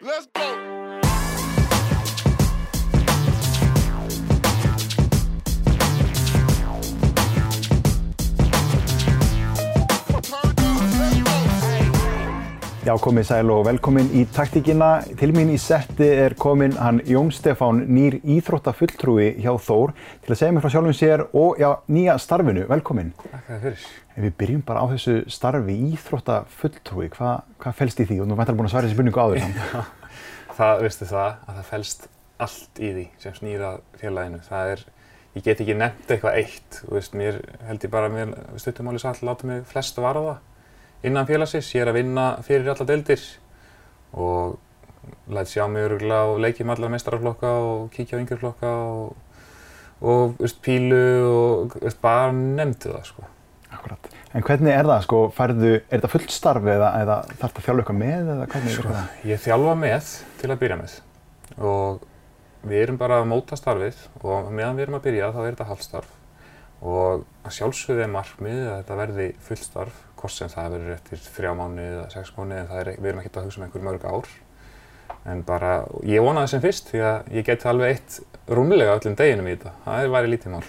Let's go. Já, komið sæl og velkomin í taktíkina. Til mín í setti er komin hann Jón Stefán, nýr íþróttafulltrúi hjá Þór, til að segja mér frá sjálfum sér og já, nýja starfinu. Velkomin. Takk fyrir. Ef við byrjum bara á þessu starfi íþróttafulltrúi, hvað hva fælst í því? Og nú væntar búin að svara þessi spurningu áður samt. það, veistu það, að það fælst allt í því sem snýra félaginu. Það er, ég get ekki nefnt eitthvað eitt. Þú veist, mér held ég bara, mér innan félagsins. Ég er að vinna fyrir alla deildir og læt sjá mig öruglega og leikið með allar meistaraflokka og kíkja á yngjurflokka og, og veist, pílu og veist, bara nefndu það sko. Akkurat. En hvernig er það, sko, færðu, er þetta fullt starf eða, eða þarf þetta að þjálfa eitthvað með eða hvernig Sko, er það? ég þjálfa með til að byrja með og við erum bara að móta starfið og meðan við erum að byrja þá er þetta halvstarf og að sjálfsögðu er markmið að þetta verði fullt starf hvort sem það verður eftir þrjá mánuði eða sex mánuði en er, við erum ekki að hugsa um einhver mörg ár en bara, ég vona það sem fyrst því að ég geti alveg eitt rúmlega öllum deginum í þetta, það væri lítið mál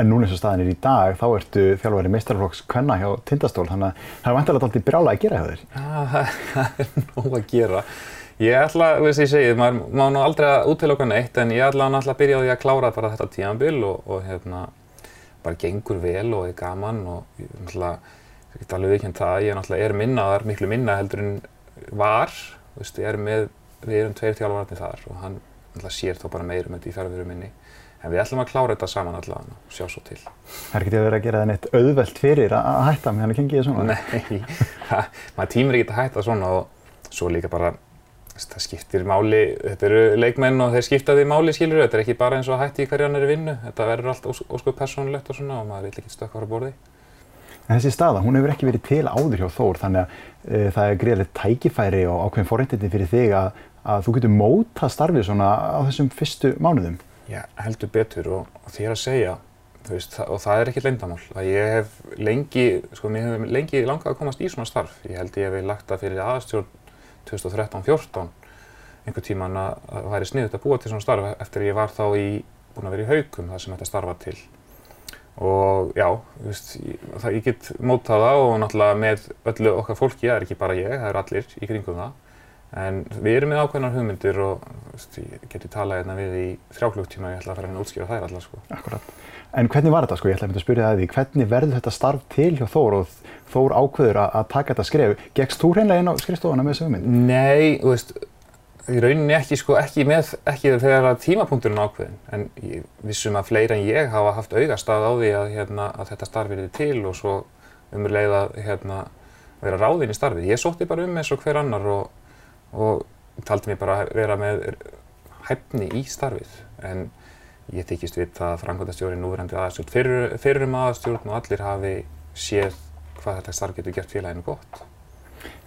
En núna eins og staðin er í dag, þá ertu þjálfari meistarflokks kvenna hjá Tindastól, þannig að það er vantilega alltaf brjála að gera hjá þér. Já, það er nóg að gera. Ég ætla, veist ég segið, maður má nú aldrei að útiloka neitt en ég ætla náttúrulega að byrja á því að klára bara þetta tímanbil og, og hérna bara gengur vel og er gaman og ég náttúrulega, ég get alveg viðkjönd það, ég náttúrulega er minnaðar, miklu minna heldur en var, þú veist, ég er með, við erum tveir þjálfararnir þar og hann náttúrulega sér þá bara meirum þetta í fjárveru minni. En við ætlum að klára þetta saman allavega og sjá svo til. Það er ekki að vera að gera það neitt auðvelt fyrir að að hætta meðan það gengi ég svona. Nei, maður tímir ekki að hætta svona og svo líka bara, það skiptir máli, þetta eru leikmenn og þeir skipta því máli skilur, þetta er ekki bara eins og að hætti í hverju annari vinnu, þetta verður allt óskuð persónulegt og svona og maður vil ekki stökkva á borði. En þessi staða, hún hefur ekki verið til áður hjá Þór, þannig að e, það er greiðilegt tækifæri og ákveðin forréttindi fyrir þig að, að þú getur móta starfið svona á þessum fyrstu mánuðum. Já, heldur betur og, og er að segja, þú veist, það, og það er ekki leyndamál, að ég hef lengi, sko, mér hef lengi langað að komast í svona starf. Ég held ég hef lagt það fyrir aðstjórn 2013-14, einhver tíman að það væri sniðut að búa til svona starf eftir að ég var þá í, búin að vera í haugum þar sem þetta starfa til. Og já, veist, ég, það, ég get mótað það og náttúrulega með öllu okkar fólki, það er ekki bara ég, það eru allir í kringum það. En við erum með ákveðnar hugmyndir og veist, ég geti talað hérna við í þrjáklugtíma og ég ætla að fara hérna að útskýra þær allar sko. Akkurat. En hvernig var þetta sko? Ég ætla að mynda að spyrja það því. Hvernig verður þetta starf til hjá Þór og Þór ákveður að, að taka þetta skref? Gekkst þú hreinlega inn á skrifstofuna með þessu hugmynd? Nei, þú veist, í rauninni ekki sko, ekki með, ekki þegar að tímapunkturinn ákveðin. En ég vissum að fleira en ég hafa haft augastað á því að, hérna, að þetta starf verið til og svo umurleið að hérna, vera ráðinn í starfið. Ég sótti bara um eins og hver annar og og taldi mér bara að vera með hæfni í starfið en ég þykist við það að framkvæmdastjóri núverandi aðastjórn fyrir, fyrirum aðastjórn og allir hafi séð hvað þetta starf getur gert félaginu gott.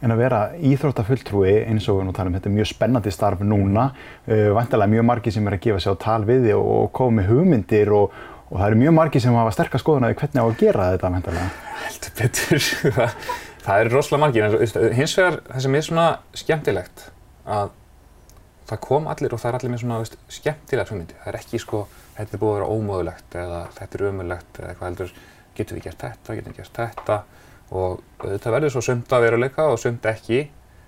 En að vera íþróttafulltrúi eins og við nú talum, þetta er mjög spennandi starf núna, uh, vantilega mjög margi sem er að gefa sig á tal við þig og koma með hugmyndir og, og það eru mjög margi sem hafa sterkast skoðunaði hvernig á að gera þetta vantilega. Heldur betur, það, eru rosalega margir, en hins vegar það sem er svona skemmtilegt að það kom allir og það er allir með svona veist, skemmtilegt hugmyndi. Það er ekki sko, þetta er búið að vera ómögulegt eða þetta er ömulegt eða eitthvað heldur, getum við gert þetta, getum við gert þetta og þetta verður svo sumt að veruleika og sumt ekki.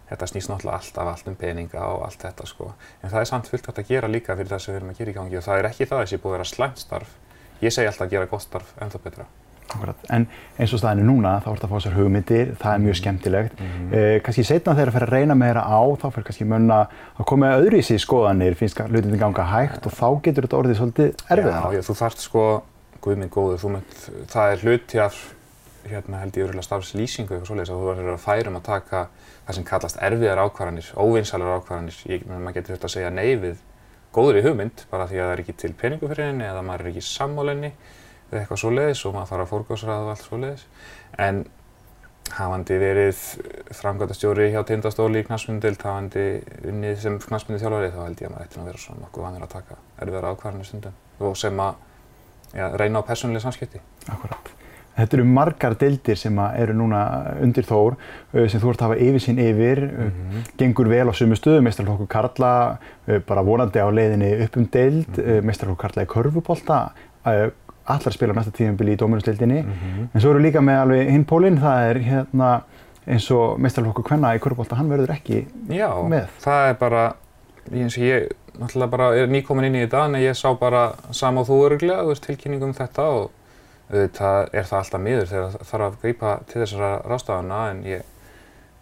Þetta snýst náttúrulega alltaf allt um peninga og allt þetta sko. En það er samt fullt hægt að gera líka fyrir það sem við erum að gera í gangi og það er ekki það að þessi búið að vera slæmt starf. Ég segi alltaf að gera gott starf ennþá betra. Akkurat. En eins og staðinu núna, þá ert að fá sér hugmyndir, það er mjög skemmtilegt. Mm -hmm. eh, kannski setna þegar það fer að reyna meira á, þá fer kannski mönna að koma öðru í sig skoðanir, finnst hlutinni ganga hægt og þá getur þetta orðið svolítið erfiðar. Já, já, þú þarft sko, guð minn góður, þú mynd, það er hluti af, hérna held ég örgulega starfslýsingu eitthvað svoleiðis að þú verður að færum að taka það sem kallast erfiðar ákvarðanir, óvinsalar ákvarðanir. Maður getur þetta að segja nei við góður í hugmynd, bara því að það er ekki til peningu fyrir henni eða maður er ekki sammálenni eða eitthvað svoleiðis og maður þarf að fórgásraða og allt svoleiðis. En hafandi verið framkvæmdastjóri hjá Tindastóli í knastmyndild, hafandi unnið sem knastmyndi þjálfari, þá held ég að maður ætti að vera svona nokkuð vanur að taka erfiðar ákvarðanir stundum og sem að ja, reyna á persónuleg samskipti. Akkurat. Þetta eru margar deildir sem eru núna undir Þór uh, sem þú ert að hafa yfir sín yfir, mm -hmm. gengur vel á sumu stöðu, mestrarflokku Karla, uh, bara vonandi á leiðinni upp um deild, mm -hmm. mestrarflokku Karla í körfubólta, allar spila næsta tíðanbili í dómunasteildinni, mm -hmm. en svo eru líka með alveg hinn pólinn, það er hérna eins og mestrarflokku Kvenna í körfubólta, hann verður ekki Já, með. Já, það er bara, eins og ég náttúrulega bara er nýkomin inn í þetta, en ég sá bara sama og þú öruglega, þú veist, tilkynningum um þetta og auðvitað er það alltaf miður þegar það þarf að grípa til þessara rástafana en ég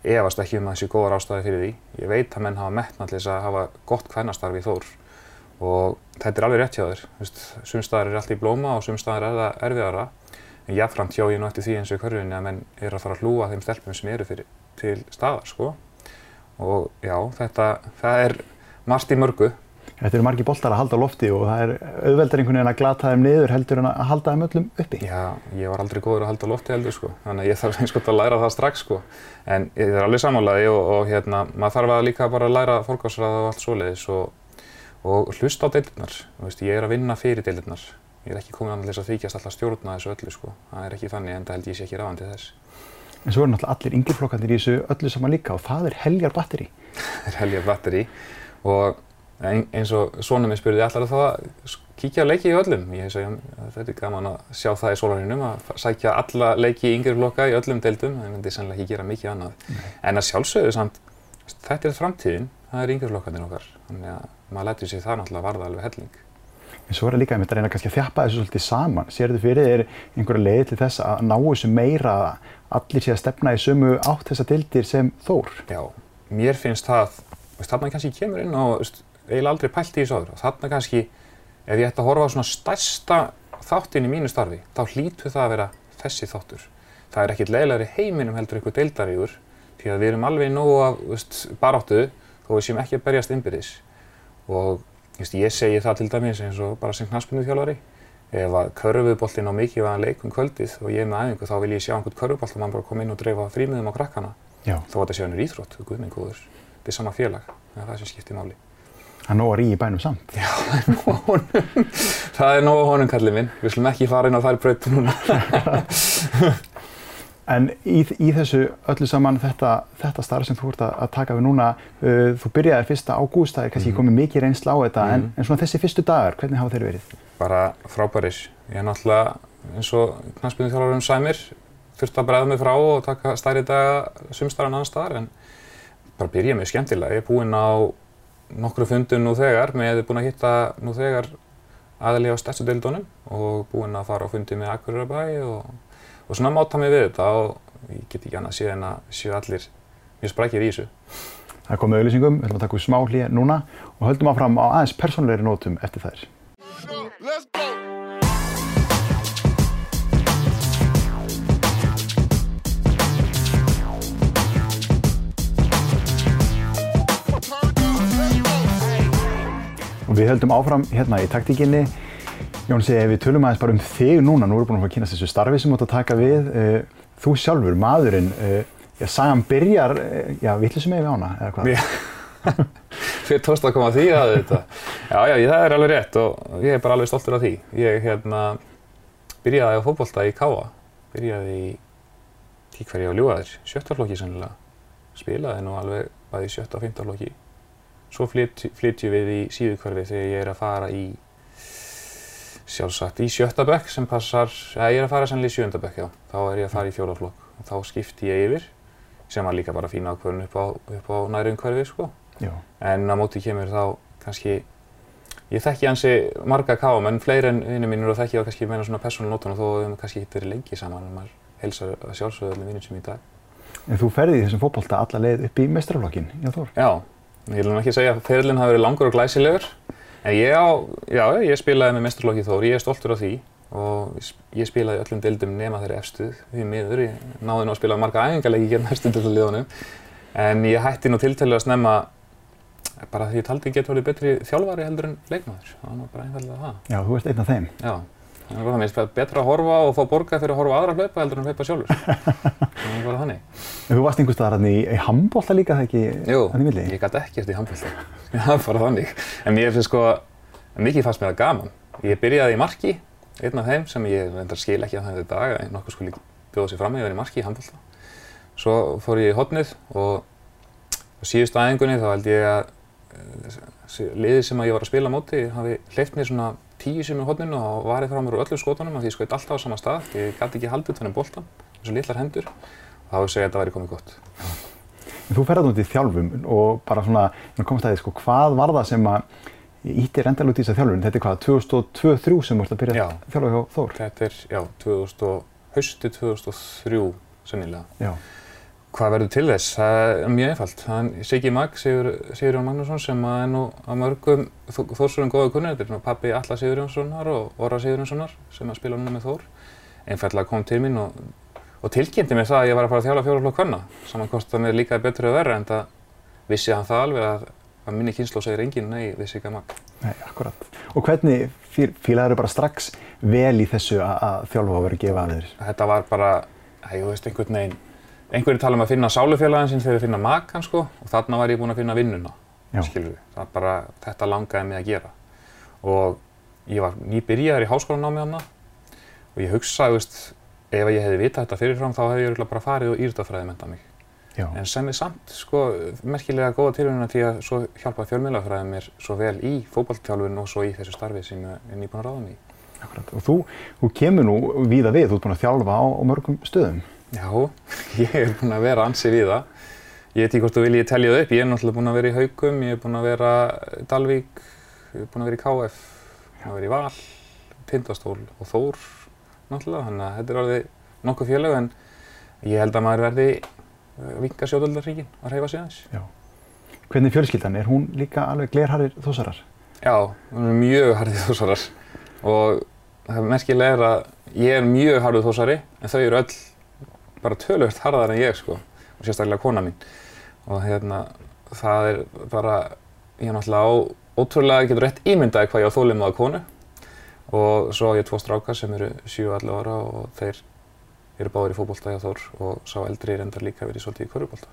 efast ekki um að þessi góða rástafi fyrir því. Ég veit að menn hafa metna til þess að hafa gott kvennastarfi í Þór og þetta er alveg rétt hjá þér. Sumstaðar er allt í blóma og sumstaðar er það erfiðara en jáfnframt hjá ég nú eftir því eins og í hverjunni að menn er að fara að hlúa þeim stelpum sem eru fyrir, til staðar sko og já, þetta, það er margt í mörgu Þetta eru margi boltar að halda lofti og það er auðveldar einhvern veginn að glata þeim niður heldur en að halda þeim öllum uppi. Já, ég var aldrei góður að halda lofti heldur sko, þannig að ég þarf einskott að læra það strax sko. En ég er alveg samanlægi og, og hérna, maður þarf að líka bara að læra fólkásræða og allt svoleiðis og, og hlusta á deilirnar. Ég er að vinna fyrir deilirnar. Ég er ekki komin annars að þykjast alltaf stjórna þessu öllu sko. Það er ekki þannig en það held ég sé ekki ráðandi þess. En svo eru náttúrulega allir yngjurflokkandir í þessu öllu saman líka og það er heljar batteri. það er heljar batteri og eins og svona mér spurði allar þá að kíkja á leiki í öllum. Ég hef segjað að þetta er gaman að sjá það í sólarhinum að sækja alla leiki í yngri flokka í öllum deildum. Það myndi sannlega ekki gera mikið annað. Nei. En að sjálfsögðu samt, þetta er framtíðin, það er yngri flokkanir okkar. Þannig að maður lætur sér það náttúrulega varða alveg helling. En svo er það líka að mynda að reyna kannski að þjappa þessu svolítið saman. Sér þið fyrir er einhverja leið til þess að ná þessu meira að allir sé að stefna í sömu átt þessa deildir sem þór? Já, mér finnst það, þarna kannski kemur inn á eiginlega aldrei pælt í þessu áður og þarna kannski ef ég ætti að horfa á svona stærsta þáttin í mínu starfi þá hlýtu það að vera þessi þáttur. Það er ekkert leiðilegri heiminum heldur eitthvað deildarígur því að við erum alveg nógu af veist, baráttu þó við séum ekki að berjast innbyrðis og veist, ég segi það til dæmis eins og bara sem knaspunni þjálfari ef að körfuboltinn á að leikum kvöldið og ég er með æfingu þá vil ég sjá einhvern körfubolt og mann bara koma inn og dreifa frímiðum á krakkana Já. þó að þetta sé hannur íþrótt, guðmengúður, þetta er sama félag, það er það sem skiptir máli. Það er nóg að ríða í bænum samt. Já, það er nóg að honum. Það er nóg að honum, kallið minn. Við slum ekki fara inn á þær bröyti núna. en í, í þessu öllu saman þetta, þetta starf sem þú ert að taka við núna, uh, þú byrjaði fyrsta ágúst, það er kannski mm. komið mikið reynsla á þetta, mm. en, en svona þessi fyrstu dagar, hvernig hafa þeir verið? Bara frábæris. Ég er náttúrulega, eins og knastbyrjum þjálfurum sæmir, þurfti að bregða mig frá og taka stærri daga sumstarðan annar staðar, en bara byrjaði mig skemmtilega. Ég er búinn á nokkru fundum nú þegar, með hefði búin að hitta nú þegar aðli á stærstu deildunum og búin að fara á fundi með Akureyri og, og svona máta mig við þetta og ég get ekki annað að sé en að séu allir mjög sprækir í þessu. Það er komið auðlýsingum, við ætlum að taka úr smá hlýja núna og höldum áfram á aðeins persónleiri nótum eftir þær. Og við höldum áfram hérna í taktíkinni. Jón segi ef við tölum aðeins bara um þig núna, nú erum við búin að fara að kynast þessu starfi sem þú ætti að taka við. Uh, þú sjálfur, maðurinn, uh, já, sagan byrjar, uh, já, vittlisum við ána, eða hvað? Fyrir tóst að koma að því að þetta. Já, já, það er alveg rétt og ég er bara alveg stoltur af því. Ég hérna byrjaði á fókbólta í Káa, byrjaði í tíkverði á Ljúaðir, sjöttaflokki sannilega. Spilaði nú alveg bæði sjötta og fymtaflokki Svo flytjum við í síðukvarfi þegar ég er að fara í sjálfsagt í sjöttabökk sem passar, eða ég er að fara sannlega í sjöndabökk, já. Þá er ég að fara í fjólaflokk og þá skipti ég yfir sem var líka bara fína ákvörðun upp á, upp á næri umhverfi, sko. Já. En á móti kemur þá kannski, ég þekki hansi marga káum en fleiri en vinnir mínur og þekki þá kannski meina svona persónalnótun og þó hefur maður kannski hitt verið lengi saman en maður helsar að sjálfsögðu allir vinnir sem í dag. En þú ferði í þessum fókbólta alla leið upp í mestrarflokkin, já Þór? Já, Ég vil ekki segja að ferillin hafi verið langur og glæsilegur, en ég, á, já, ég spilaði með mestrarlokki Þór, ég er stoltur af því og ég spilaði öllum deildum nema þeirri efstuð, því miður, ég náði nú að spila marga æfingarleiki hérna eftir til liðunum, en ég hætti nú tiltælu að snemma bara því ég taldi ég geti verið betri þjálfari heldur en leikmaður, það var bara einfallega það. Já, þú ert einn af þeim. Já. Það er bara betra að horfa og fá borga fyrir að horfa aðra hlaupa heldur en hlaupa sjálfur. Það er bara þannig. Þú varst einhver staðar hérna í, í handbólta líka þegar ekki? Jú, ég gæti ekkert í handbólta. Það bara þannig. En mér finnst sko, mikið fannst mér það gaman. Ég byrjaði í marki einn af þeim sem ég reyndar skil ekki að það þetta dag en nokkuð skuli bjóða sér fram að vera í marki í handbólta. Svo fór ég í hotnið og á síðustu æfingunni þá held ég að uh, liðið sem að ég var að spila móti hafi hleyft mér svona tíu sem í hotninu og varið frá mér úr öllum skotunum af því ég skoði alltaf á sama stað. Ég gæti ekki haldið þannig boltan, þessu litlar hendur og þá hefur segjað að þetta væri komið gott. Þú ferðað út í þjálfum og bara svona, komast að því, sko, hvað var það sem að ítti rendal út í þessa þjálfun? Þetta er hvað, 2002-2003 sem þú ert að byrja að þjálfa hjá Þór? Þetta er, já, 2000, og- hausti 2003 sennilega. Já. Hvað verður til þess? Það er mjög einfalt. Siggi Mag, Sigur, Sigurjón Magnússon sem að er nú að mörgum Þó- Þórsurum góða kunnur. Þetta er nú pappi Alla Sigurjónssonar og Orra Sigurjónssonar sem að spila núna með Þór. Einfallega kom til mín og, og tilkynnti mér það að ég var að fara að þjála fjóraflokk hvenna. Saman að mér líkaði betur eða verra en það vissi hann það alveg að, að minni kynslu segir enginn nei við Sigga Mag. Nei, akkurat. Og hvernig fílaður bara strax vel í þessu að, að þjálfa einhverju tala um að finna sálufélagin sinn þegar þeir finna makan sko og þarna var ég búinn að finna vinnuna, skilur við. Það bara, þetta langaði mig að gera. Og ég var nýbyrjaður í háskólanámi þarna og ég hugsaði, veist, ef ég hefði vitað þetta fyrirfram þá hefði ég bara farið og írdafræði menta mig. Já. En sem er samt, sko, merkilega góða tilhöruna því að svo hjálpaði fjölmiðlafræði mér svo vel í fótballtjálfun og svo í þessu starfi sem ég er nýbúinn að ráða mig í. Akkurat. Og þú, þú kemur nú víða við, þú ert búinn að þjálfa á, á mörgum stöðum. Já, ég er búinn að vera ansi við það. Ég veit ekki hvort þú viljið telja það upp. Ég er náttúrulega búinn að vera í Haugum, ég er búinn að vera í Dalvík, ég er búinn að vera í KF, búinn að vera í Val, Tindastól og Þór náttúrulega. Þannig að þetta er orðið nokkuð félög en ég held að maður verði uh, vinga sjóðöldarríkin að hreyfa sig aðeins. Já. Hvernig er fjölskyldan? Er hún líka alveg glerharrir þósarar? Já, hún er mjög harðið þósarar og það merkilega er að ég er mjög harðið þósari en þau eru öll bara tölvöld harðar en ég sko og sérstaklega kona mín og hérna það er bara, ég er náttúrulega á ótrúlega getur rétt ímyndaði hvað ég á þólum á konu og svo ég tvo strákar sem eru 7-11 ára og þeir eru báðir í fótbolta hjá Þór og sá eldri reyndar líka verið svolítið í körubólta.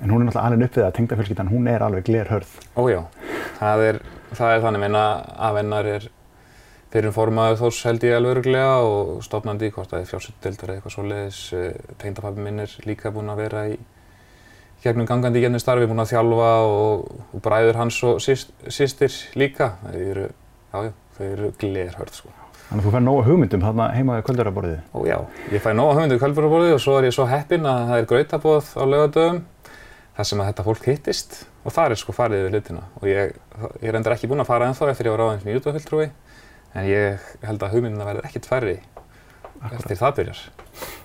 En hún er náttúrulega alveg upp við að tengda fjölskyldan, hún er alveg glerhörð. Ójá, það er, það er þannig minna að vennar er fyrir formaður Þórs held ég alveg öruglega og stofnandi hvort það er fjársuttdeildar eða eitthvað svoleiðis. Tengdapappi minn er líka búinn að vera í gegnum gangandi í gennum starfi, búinn að þjálfa og, og bræður hans og syst, systir líka. Þau eru, jájá, þau eru glerhörð sko. Þannig að þú fær nóga hugmyndum þarna heima við kvöldverðarborðið. Ójá, ég fæ nóga hugmyndu í kvöldbúraborðið og svo er ég svo heppinn að það er grautabóð á laugadöfum þar sem að þetta fólk hittist og það er sko farið yfir hlutina og ég, ég er endur ekki búinn að fara ennþá eftir ég var ráðinn sem íðutafylltrúi en ég held að hugmyndina verði ekkert færri eftir það byrjar.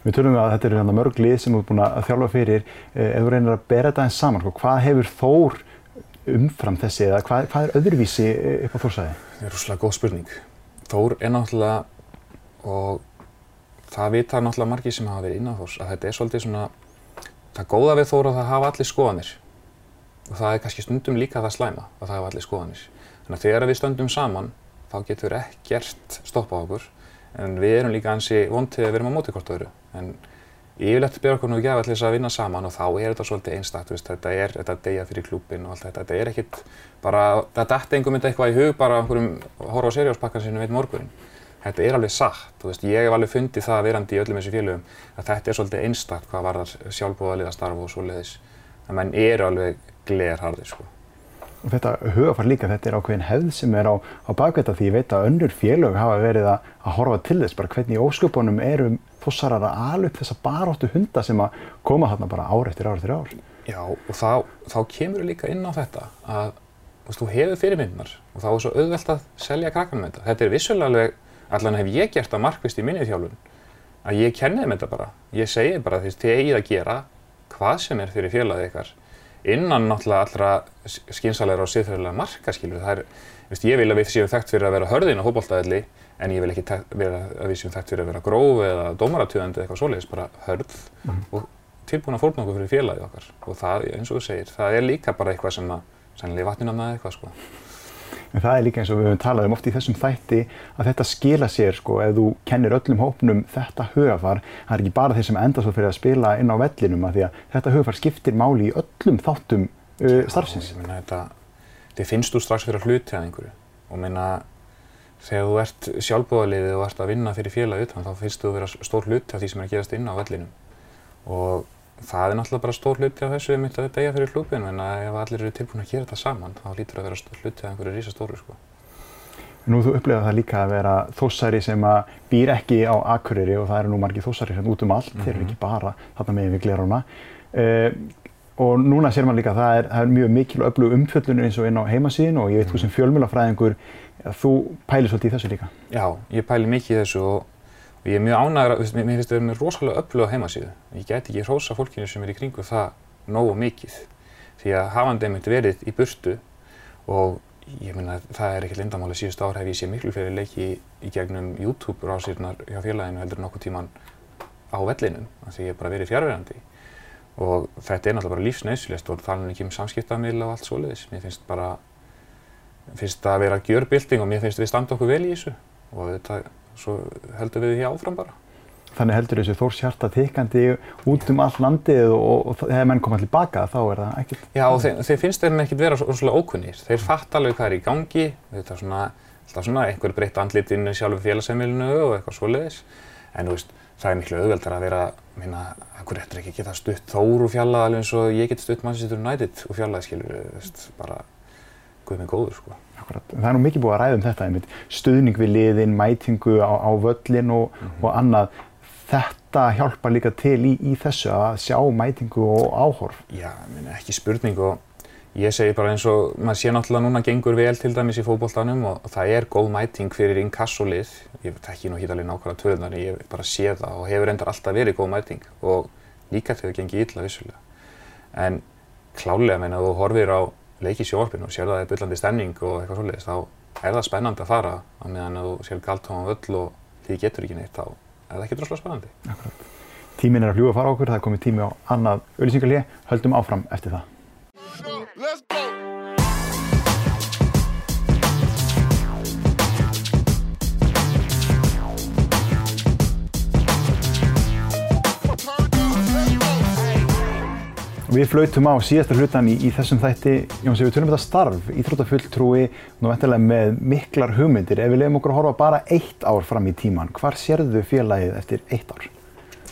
Við tölum að þetta eru hérna mörg lið sem þú ert búin að þjálfa fyrir. Eh, Ef þú reynir að bera þetta eins saman, sko, hvað hefur Þór umfram þessi eða hvað, hvað er öðruvísi eh, upp á Þórsæði? Það er rúslega góð spurning. Þór er náttúrulega og það vita náttúrulega margir sem hafa verið innan Þórs að þetta er svolítið svona það góða við Þór að það hafa allir skoðanir og það er kannski stundum líka það slæma að það hafa allir skoðanir. Þannig að þegar við stöndum saman þá getur ekkert stoppað okkur en við erum líka ansi vondið að erum á móti hvort öðru. En yfirleitt ber okkur nú ekki af allir þess að vinna saman og þá er þetta svolítið einstakt, veist, þetta er þetta deyja fyrir klúbin og allt þetta, þetta er ekkit bara, þetta dætti einhver mynd eitthvað í hug bara einhverjum horfa á seriáspakkan sinu veit morgun. Þetta er alveg satt, veist, ég hef alveg fundið það verandi í öllum þessu félögum að þetta er svolítið einstakt hvað varðar sjálfbúðaliða starf og svoleiðis. Það menn eru alveg glerharðir, sko. Þetta hugafar líka, þetta er ákveðin hefð sem er á, á bakveita því ég veit að önnur félög hafa verið að, að horfa til þess bara hvernig í ósköpunum eru þossarar að ala upp þessa baróttu hunda sem að koma þarna bara ár eftir ár eftir ár. Já, og þá, þá kemur líka inn á þetta að veist, þú hefur fyrirmyndnar og þá er svo auðvelt að selja krakkanum þetta. Þetta er vissulega alveg, allan hef ég gert það markvist í minni þjálfun, að ég kenni þeim þetta bara. Ég segi bara því þið eigið að gera hvað sem er fyrir félagið ykkar innan náttúrulega allra skynsalega og siðfæðilega marka skilur. Það er, veist, ég vil að við séum þekkt fyrir að vera hörðin á hópoltaðalli en ég vil ekki vera að við séum þekkt fyrir að vera gróf eða dómaratöðandi eða eitthvað svoleiðis, bara hörð mm. og tilbúin að fórna okkur fyrir félagið okkar. Og það, eins og þú segir, það er líka bara eitthvað sem að, sannlega í vatninu með eitthvað sko. En það er líka eins og við höfum talað um oft í þessum þætti að þetta skila sér sko ef þú kennir öllum hópnum þetta hugafar. Það er ekki bara þeir sem enda svo fyrir að spila inn á vellinum að því að þetta hugafar skiptir máli í öllum þáttum uh, starfsins. Já, ég meina þetta, þið finnst þú strax fyrir að hluti að einhverju og meina þegar þú ert sjálfbúðaliðið og ert að vinna fyrir félagi utan þá finnst þú að vera stór hluti af því sem er að gerast inn á vellinum og það er náttúrulega bara stór hluti af þessu ég myndi að eiga fyrir klúpin en ef allir eru tilbúin að gera þetta saman þá lítur að vera stór hluti af einhverju rísa stóru sko. Nú þú upplifað það líka að vera þóssari sem að býr ekki á Akureyri og það eru nú margir þóssari hérna út um allt, mm -hmm. þeir eru ekki bara þarna megin við gleruna. Uh, og núna sér maður líka að það er, það er mjög mikil og öflug umfjöllunir eins og inn á heimasíðin og ég veit þú sem fjölmjölafræðingur þú pælir svolítið í þessu líka. Já, ég pæli mikið í þessu og, og ég er mjög ánægður, mér finnst þetta með rosalega öflug á heimasíðu. Ég get ekki hrósa fólkinu sem er í kringu það nógu mikið því að hafandi einmitt verið í burtu og ég minna það er ekkert lindamáli síðust ár hef ég sé miklu fleiri leiki í, í gegnum YouTube rásýrnar hjá félaginu heldur nokkuð tíman á vellinum því ég hef bara verið fjárverandi og þetta er náttúrulega bara lífsnauðsilegt og tala ekki um samskiptamil og allt svoleiðis. Mér finnst bara finnst það að vera gjörbilding og mér finnst við standa okkur vel í þessu og þetta, svo heldur við því áfram bara. Þannig heldur þessu Þórs hjarta tikkandi út um all landið og, og þegar menn koma allir baka þá er það ekkert... Já þeir, þeir finnst þeim ekkert vera svona ókunnir. Þeir fatt alveg hvað er í gangi, þetta er svona, alltaf svona einhver breytt andlit inn í sjálfu félagsheimilinu og eitthvað svoleiðis. En þú veist, það er miklu auðveldar að vera, minna, hvað réttur ekki geta stutt Þór og fjallað alveg eins og ég get stutt Manchester United og fjallað, skilur, þú veist, bara guð með góður sko. Akkurat. Það er nú mikið búið að ræða um þetta einmitt, stuðning við liðin, mætingu á, á völlin og, mm -hmm. og annað. Þetta hjálpar líka til í, í þessu að sjá mætingu og áhorf. Já, minn, ekki spurning og ég segi bara eins og maður sé náttúrulega núna gengur vel til dæmis í fókbóltanum og það er góð mæting fyrir inkassolið. Ég tekki nú hítalið nákvæmlega tölunar en ég bara sé það og hefur endar alltaf verið góð mæting og líka þegar það gengir illa vissulega. En klálega meina þú horfir á leiki sjóarpinu og sér það er byllandi stemning og eitthvað svolítið, þá er það spennandi að fara á meðan að þú sér galtóma völl og því getur ekki neitt, þá er það ekki droslega spennandi. Akkurat. Tíminn er að fljúa að fara okkur, það er komið tími á annað auðlýsingarlið, höldum áfram eftir það. Við flautum á síðasta hlutan í, í þessum þætti, Jóns, ef við tölum um þetta starf, íþróttafulltrúi, nú eftirlega með miklar hugmyndir. Ef við lefum okkur að horfa bara eitt ár fram í tíman, hvar sérðu félagið eftir eitt ár?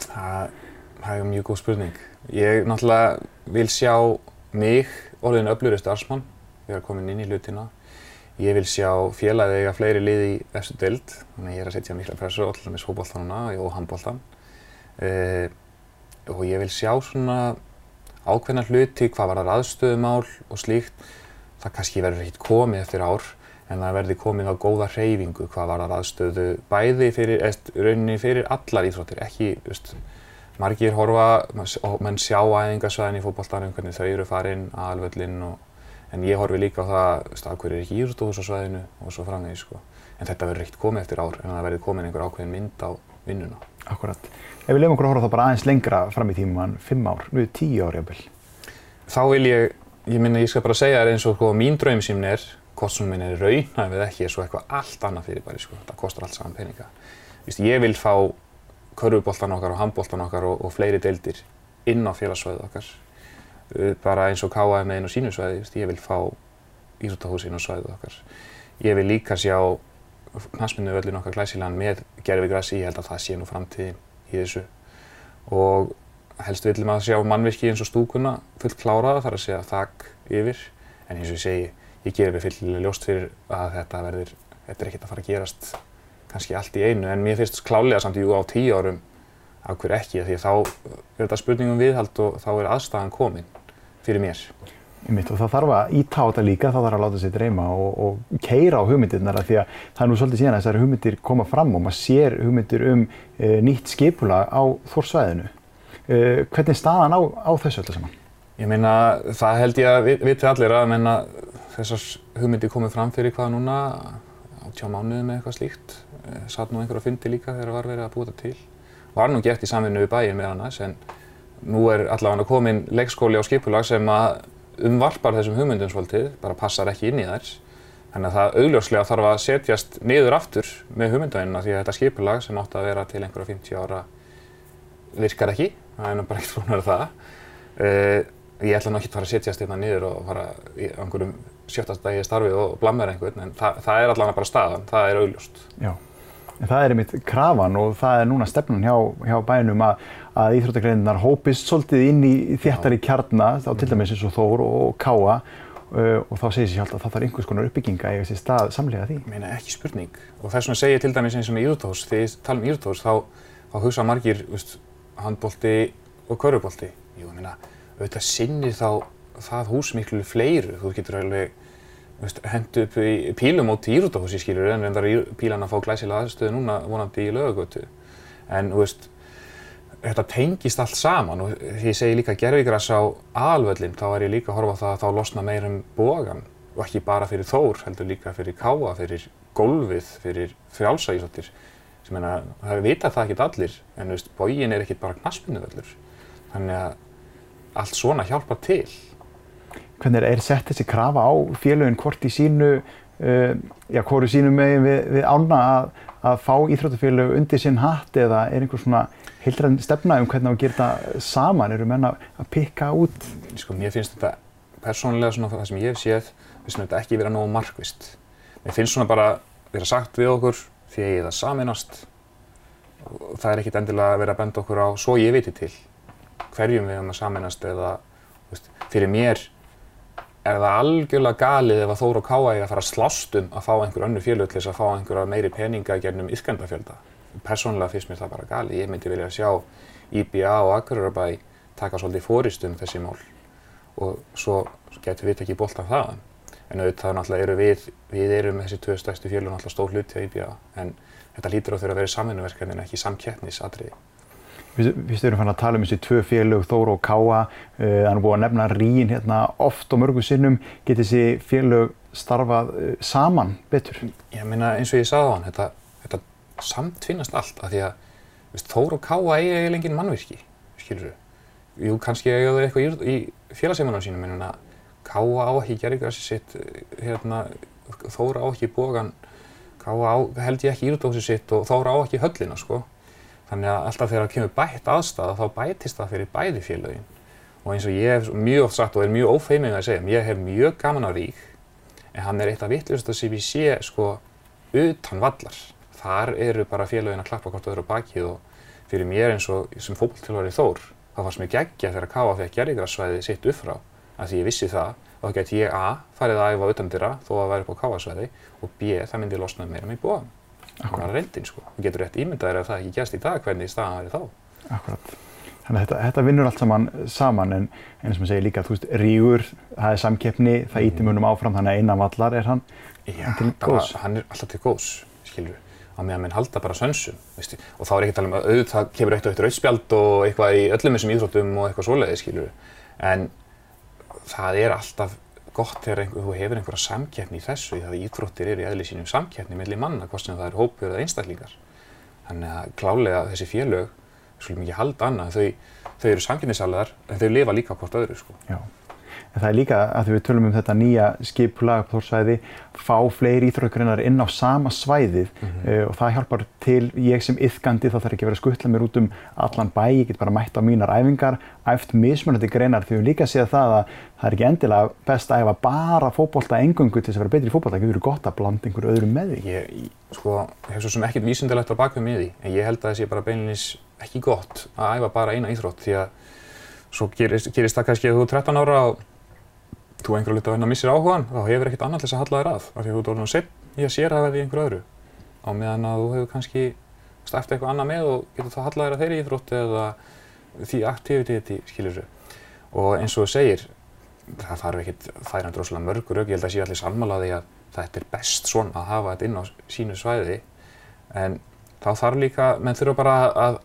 Það, það er mjög góð spurning. Ég náttúrulega vil sjá mig orðin öflurri starfsmann, við erum komin inn í hlutina. Ég vil sjá félagið eiga fleiri lið í þessu deild, þannig ég er að setja mikla pressu, allir með svóboltanuna og handboltan. Uh, og ég vil sjá svona ákveðna hluti, hvað var það aðstöðumál og slíkt, það kannski verður ekkert komið eftir ár en það verður komið á góða hreyfingu hvað var það aðstöðu bæði fyrir, eða rauninni fyrir allar íþróttir, ekki, veist, margir horfa, menn sjá æðingarsvæðin í fótballtarinn, hvernig þau eru farin, aðalvöllinn og en ég horfi líka á það, veist, að hverju er ekki íþróttuhús á svæðinu og svo framvegis, sko. En þetta verður ekkert komið eftir ár en það verður komið einhver ákveðin mynd á vinnuna. Akkurat. Ef við lefum okkur að horfa þá bara aðeins lengra fram í tíman, fimm ár, nú er tíu ár jafnvel. Þá vil ég, ég minna, ég skal bara segja þér eins og sko, mín draumsýmn er, hvort sem minn er raunhæf eða ekki, er svo eitthvað allt annað fyrir bæri, sko. Það kostar allt saman peninga. Vist, ég vil fá körfuboltan okkar og handboltan okkar og, og fleiri deildir inn á félagsvæðið okkar. Bara eins og KM með inn á sínu svæði, vist, ég vil fá íþróttahús inn á svæðið okkar. Ég vil líka sjá knastmyndu völlin okkar glæsilegan með gerfigrassi, ég held að það sé nú framtíðin í þessu. Og helst viljum að sjá mannvirki eins og stúkuna fullt kláraða þar að segja þakk yfir. En eins og ég segi, ég gerir mig fyllilega ljóst fyrir að þetta verður, þetta er ekkert að fara að gerast kannski allt í einu. En mér finnst klálega samt í á tíu árum af hverju ekki? Því þá er þetta spurningum viðhald og þá er aðstæðan komin fyrir mér. Einmitt, og það þarf að íta á þetta líka, það þarf að láta sér dreyma og, og keira á hugmyndirnar því að það er nú svolítið síðan að þessari hugmyndir koma fram og maður sér hugmyndir um e, nýtt skipula á þórsvæðinu. E, hvernig er staðan á, á þessu öllu saman? Ég meina, það held ég að við viti allir að meina, þessar hugmyndir komið fram fyrir hvaða núna, átjá mánuði með eitthvað slíkt. E, satt nú einhver að fundi líka þegar það var verið að búa þetta til. Var nú gert í samvinnu við bæin með annars en nú er allavega komin leikskóli á skipulag sem að umvarpar þessum hugmyndum svolítið, bara passar ekki inn í þær. Þannig að það augljóslega þarf að setjast niður aftur með hugmyndavinnina því að þetta skipulag sem átti að vera til einhverja 50 ára virkar ekki, það er nú bara ekkert búin að vera það. Uh, ég ætla nú ekki að fara að setjast hérna niður og fara í einhverjum sjötta dagi starfið og blammar einhvern, en það, það er allavega bara staðan, það er augljóst. Já, það er einmitt krafan og það er núna stefnun hjá, hjá bænum að, að íþróttagreininnar hópist svolítið inn í þéttari kjarna, þá til dæmis eins og Þór og Káa uh, og þá segir sér sjálf að það þarf einhvers konar uppbygginga eiga sér stað samlega því. Ég meina ekki spurning og þess vegna segir til dæmis eins og með íþróttahús, þegar ég tala um íþróttahús þá, þá hugsa margir, veist, handbólti og körubólti. Ég meina, auðvitað sinnir þá það hús miklu fleiru, þú getur alveg hendu upp í pílumót í íþróttahúsi skilur en reyndar pílan að fá glæsilega aðstöðu núna vonandi í lögagötu. En, veist, þetta tengist allt saman og því ég segi líka gerðvigrass á aðalvöllin þá er ég líka að horfa það að þá losna meir um bógan og ekki bara fyrir þór, heldur líka fyrir káa, fyrir gólfið, fyrir frjálsægisóttir sem meina, það er vitað það ekkert allir en veist, bógin er ekkert bara knaspunuðvöllur þannig að allt svona hjálpar til Hvernig er sett þessi krafa á félögin hvort í sínu uh, já, hvoru sínu megin við, við ána að, að fá íþróttafélög undir sinn hatt eða er einhver svona heildræðin stefna um hvernig það gera þetta saman, eru menna að pikka út? Sko, mér finnst þetta persónulega svona það sem ég hef séð, finnst þetta ekki vera nógu markvist. Mér finnst svona bara vera sagt við okkur því að ég það saminast og það er ekkit endilega að vera að benda okkur á svo ég viti til hverjum við erum að saminast eða veist, fyrir mér er það algjörlega galið ef að Þór og Káa er að fara að slást um að fá einhver önnu félög til þess að fá einhverja meiri peninga gernum yskandafjölda. Personlega finnst mér það bara galið. Ég myndi vilja sjá IBA og Akureyrbæ taka svolítið fórist um þessi mál og svo getur við ekki bólt af það. En auðvitað náttúrulega eru við, við erum þessi tvö stærstu félög náttúrulega stór hluti á IBA en þetta lítur á þeirra að vera samvinnuverkefni en ekki samkeppnisatriði. Við styrum fann að tala um þessi tvö félög, Þóru og Káa, uh, það er búið að nefna Rín hérna oft og mörgum sinnum. Getur þessi félög starfað uh, saman betur? Ég meina eins og ég sagði á hann, þetta, þetta samtvinnast allt af því að Þóru og Káa eiga eiginlega engin mannvirki, skilur þú? Jú, kannski eiga þau eitthvað í, í félagseimunum sínum, en Káa á ekki gerðigrassi sitt, hérna, Þóru á ekki bógan, Káa á, held ég ekki írdósi sitt og Þóru á ekki höllina, sko. Þannig að alltaf þegar það kemur bætt aðstæða þá bætist það fyrir bæði félögin. Og eins og ég hef mjög oft sagt og er mjög ófeimið að segja, ég hef mjög gaman að Vík en hann er eitt af vittlust sem ég sé sko utan vallar. Þar eru bara félögin að klappa hvort öðru bakið og fyrir mér eins og sem fólktilvar í Þór þá fannst mér geggja þegar K.A. fekk gerðigrassvæði sitt upp frá að því ég vissi það og þá geti ég A. farið að æfa utandira þó að vera upp á K.A.svæði og B. það myndi losna meira með bóðan. Það var reyndin sko. Þú getur rétt ímyndaðir ef það ekki gæst í dag hvernig staðan væri þá. Akkurat. Þannig að þetta, þetta vinnur allt saman saman en eins og maður segir líka, þú veist, Rígur, það er samkeppni, það mm. íti munum áfram, þannig að einan vallar er hann, Já, hann til góðs. Já, hann er alltaf til góðs, skilur við, á meðan minn halda bara sönsum, veistu, og þá er ekki að tala um að auðvitað kemur eitt og eitt rauðspjald og eitthvað í öllum þessum íþróttum og eitthvað svoleiði, skilur við, en það er alltaf gott þegar einhver, þú hefur einhverja samkeppni í þessu því að íþróttir eru í eðli sínum samkeppni melli manna, hvort sem það eru hópur eða einstaklingar. Þannig að klálega þessi félög, svolítið mikið halda annað, þau, þau eru samkeppnisalar en þau lifa líka hvort öðru. Sko. Já. En það er líka að við tölum um þetta nýja skipulag þórsvæði, fá fleiri íþróttgreinar inn á sama svæðið mm -hmm. uh, og það hjálpar til, ég sem yfgandi þá þarf ekki vera að skuttla mér út um allan bæ, ég get bara mætt á mínar æfingar, æft mismunandi greinar því við líka séð það að það er ekki endilega best að æfa bara fókbólta engungu til þess að vera betri fókbólta, það getur gott að blanda einhverju öðrum með því. Ég, sko, hef svo sem ekkert vísundilegt á bakvið með því, en ég held að það sé bara beinleins ekki gott að æfa bara eina íþrótt því að svo gerist, gerist það kannski að þú er 13 ára og þú einhverju luta að missir áhugan, þá hefur ekkert annað til þess að halla þér að, af því að þú ert orðin og sepp í að sérhæfa því einhverju öðru. Á meðan að þú hefur kannski stæft eitthvað annað með og getur þá hallað þér að þeirri íþrótt eða því aktiviteti, skiljur þau. Og eins og þú segir, það þarf ekkert, það er hann droslega mörgur auk, ég held að sé allir sammálaði að þetta er best svona að hafa þetta inn á sínu svæði, en þá þarf líka, menn þurfa bara að,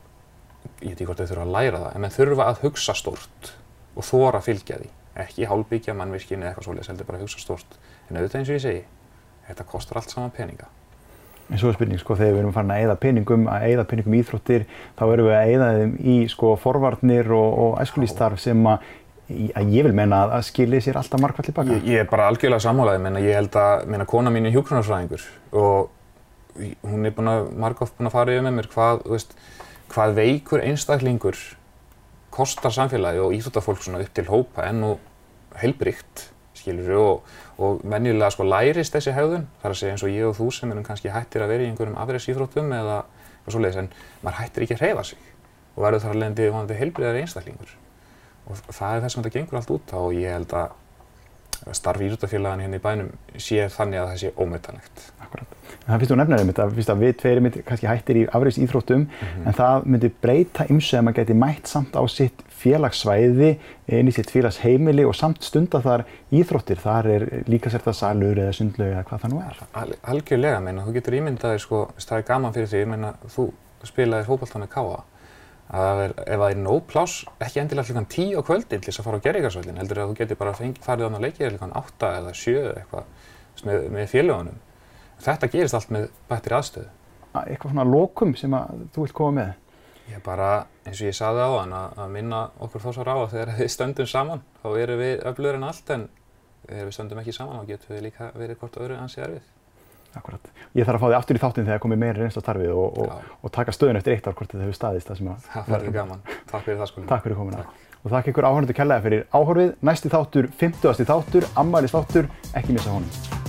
ég veit ekki hvort þau þurfa að læra það, en menn þurfa að hugsa stort og þóra að fylgja því ekki hálfbyggja mannvirkjum eða eitthvað svolítið, heldur bara að hugsa stort. En auðvitað eins og ég segi, þetta kostar allt saman peninga. En svo er spurning, sko, þegar við erum farin að eigða peningum, að eigða peningum í íþróttir, þá erum við að eigða þeim í, sko, forvarnir og, og æskulístarf sem að, að ég vil menna að skilja sér alltaf markvært tilbaka. Ég, ég er bara algjörlega sammálaðið, menna ég held að, menna kona mín er hjúkrunarsfræðingur og hún er búin að, margótt búin að fara yfir með mér hvað, veist, hvað veikur einstaklingur kostar samfélagi og íþróttafólk svona upp til hópa enn og heilbrygt skilur og, og menjulega sko lærist þessi hegðun, þar að segja eins og ég og þú sem erum kannski hættir að vera í einhverjum afreysíþróttum eða svo leiðis, en maður hættir ekki að hreyfa sig og verður þar að lendi vonandi heilbriðari einstaklingur. Og það er það sem þetta gengur allt út á og ég held að starf íþróttafélagin hérna í bænum sé þannig að það sé ómetanlegt. Akkurat. En það finnst þú nefnir einmitt að, fyrst að við tveiri myndi kannski hættir í afriðs íþróttum mm -hmm. en það myndi breyta ymsu að maður geti mætt samt á sitt félagssvæði, inn í sitt félagsheimili og samt stunda þar íþróttir. Þar er líka sérta salur eða sundlaug eða hvað það nú er. Al algjörlega, meina, þú getur ímyndaði sko, það er gaman fyrir því, meina, þú spilaði fókbalta með káa að ef það er nóg pláss, ekki endilega klukkan 10 á kvöldin til þess að fara á gerðingarsvöldin, heldur að þú getur bara fengi, farið á það leikið klukkan 8 eða 7 eða eitthvað með, með félagunum. Þetta gerist allt með bættir aðstöðu. Eitthvað svona lokum sem að þú vilt koma með? Ég bara, eins og ég saði á hann, að minna okkur þó svo ráða þegar við stöndum saman, þá erum við öflugur en allt en þegar við stöndum ekki saman þá getum við líka verið hvort öðru ansið erfið. Akkurat. Ég þarf að fá því aftur í þáttinn þegar komið meira reynsla starfið og, og, og taka stöðun eftir eitt ár hvort þetta hefur staðist það sem að... Það verður gaman. Takk fyrir það sko. Takk fyrir komina. Og þakk ykkur áhörnandi kærlega fyrir áhörfið. Næsti þáttur, 50. þáttur, ammælis þáttur, ekki missa honum.